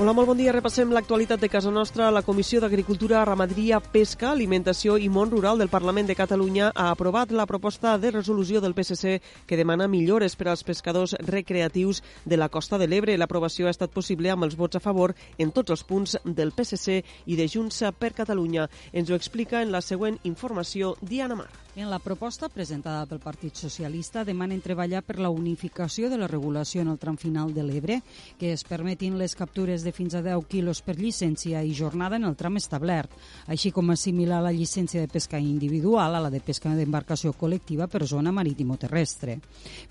Hola, molt bon dia. Repassem l'actualitat de casa nostra. La Comissió d'Agricultura, Ramaderia, Pesca, Alimentació i Món Rural del Parlament de Catalunya ha aprovat la proposta de resolució del PSC que demana millores per als pescadors recreatius de la Costa de l'Ebre. L'aprovació ha estat possible amb els vots a favor en tots els punts del PSC i de Junts per Catalunya. Ens ho explica en la següent informació Diana Mar. En la proposta presentada pel Partit Socialista demanen treballar per la unificació de la regulació en el tram final de l'Ebre, que es permetin les captures de fins a 10 quilos per llicència i jornada en el tram establert, així com assimilar la llicència de pesca individual a la de pesca d'embarcació col·lectiva per zona marítim-terrestre.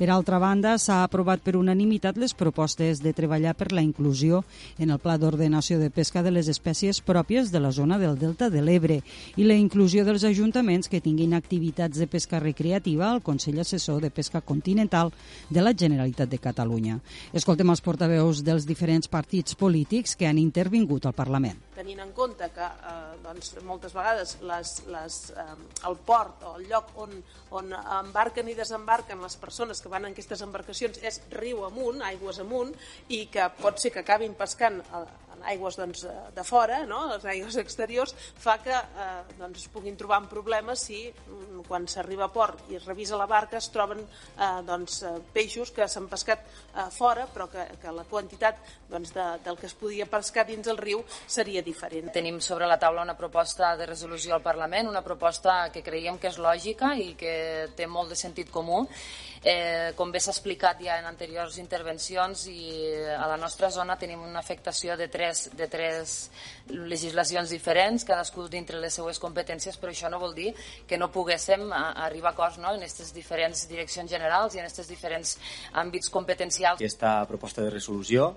Per altra banda, s'ha aprovat per unanimitat les propostes de treballar per la inclusió en el Pla d'Ordenació de Pesca de les espècies pròpies de la zona del Delta de l'Ebre i la inclusió dels ajuntaments que tinguin activitats activitats de pesca recreativa al Consell Assessor de Pesca Continental de la Generalitat de Catalunya. Escoltem els portaveus dels diferents partits polítics que han intervingut al Parlament. Tenint en compte que eh, doncs, moltes vegades les, les, eh, el port o el lloc on, on embarquen i desembarquen les persones que van en aquestes embarcacions és riu amunt, aigües amunt, i que pot ser que acabin pescant en aigües doncs, de fora, no? les aigües exteriors, fa que eh, doncs, es puguin trobar en problemes si mm, quan s'arriba a port i es revisa la barca es troben eh, doncs, peixos que s'han pescat eh, fora però que, que la quantitat doncs, de, del que es podia pescar dins el riu seria diferent. Tenim sobre la taula una proposta de resolució al Parlament, una proposta que creiem que és lògica i que té molt de sentit comú Eh, com bé s'ha explicat ja en anteriors intervencions, i a la nostra zona tenim una afectació de tres, de tres legislacions diferents, cadascú dintre les seues competències, però això no vol dir que no poguéssim arribar a acords no? en aquestes diferents direccions generals i en aquests diferents àmbits competencials. Aquesta proposta de resolució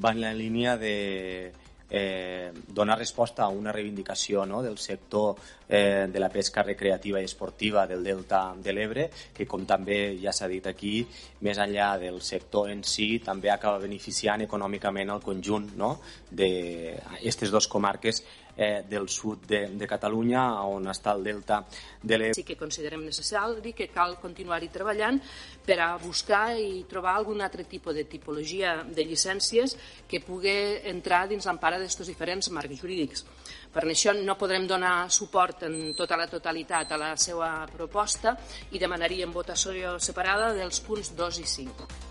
va en la línia de eh, donar resposta a una reivindicació no, del sector eh, de la pesca recreativa i esportiva del Delta de l'Ebre, que com també ja s'ha dit aquí, més enllà del sector en si, també acaba beneficiant econòmicament el conjunt no, d'aquestes dues comarques eh, del sud de, de Catalunya, on està el delta de l'Ebre. Sí que considerem necessari que cal continuar-hi treballant per a buscar i trobar algun altre tipus de tipologia de llicències que pugui entrar dins l'empara d'aquests diferents marcs jurídics. Per això no podrem donar suport en tota la totalitat a la seva proposta i demanaríem votació separada dels punts 2 i 5.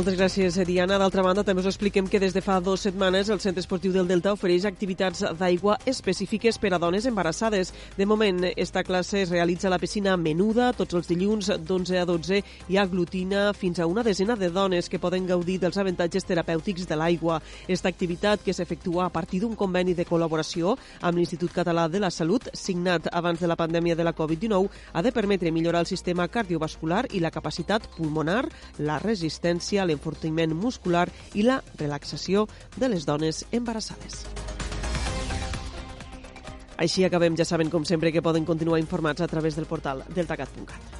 Moltes gràcies, Diana. D'altra banda, també us expliquem que des de fa dues setmanes el Centre Esportiu del Delta ofereix activitats d'aigua específiques per a dones embarassades. De moment, esta classe es realitza a la piscina menuda tots els dilluns d'11 a 12 i aglutina fins a una desena de dones que poden gaudir dels avantatges terapèutics de l'aigua. Esta activitat, que s'efectua a partir d'un conveni de col·laboració amb l'Institut Català de la Salut, signat abans de la pandèmia de la Covid-19, ha de permetre millorar el sistema cardiovascular i la capacitat pulmonar, la resistència l'enfortiment muscular i la relaxació de les dones embarassades. Així acabem, ja saben, com sempre, que poden continuar informats a través del portal deltacat.cat.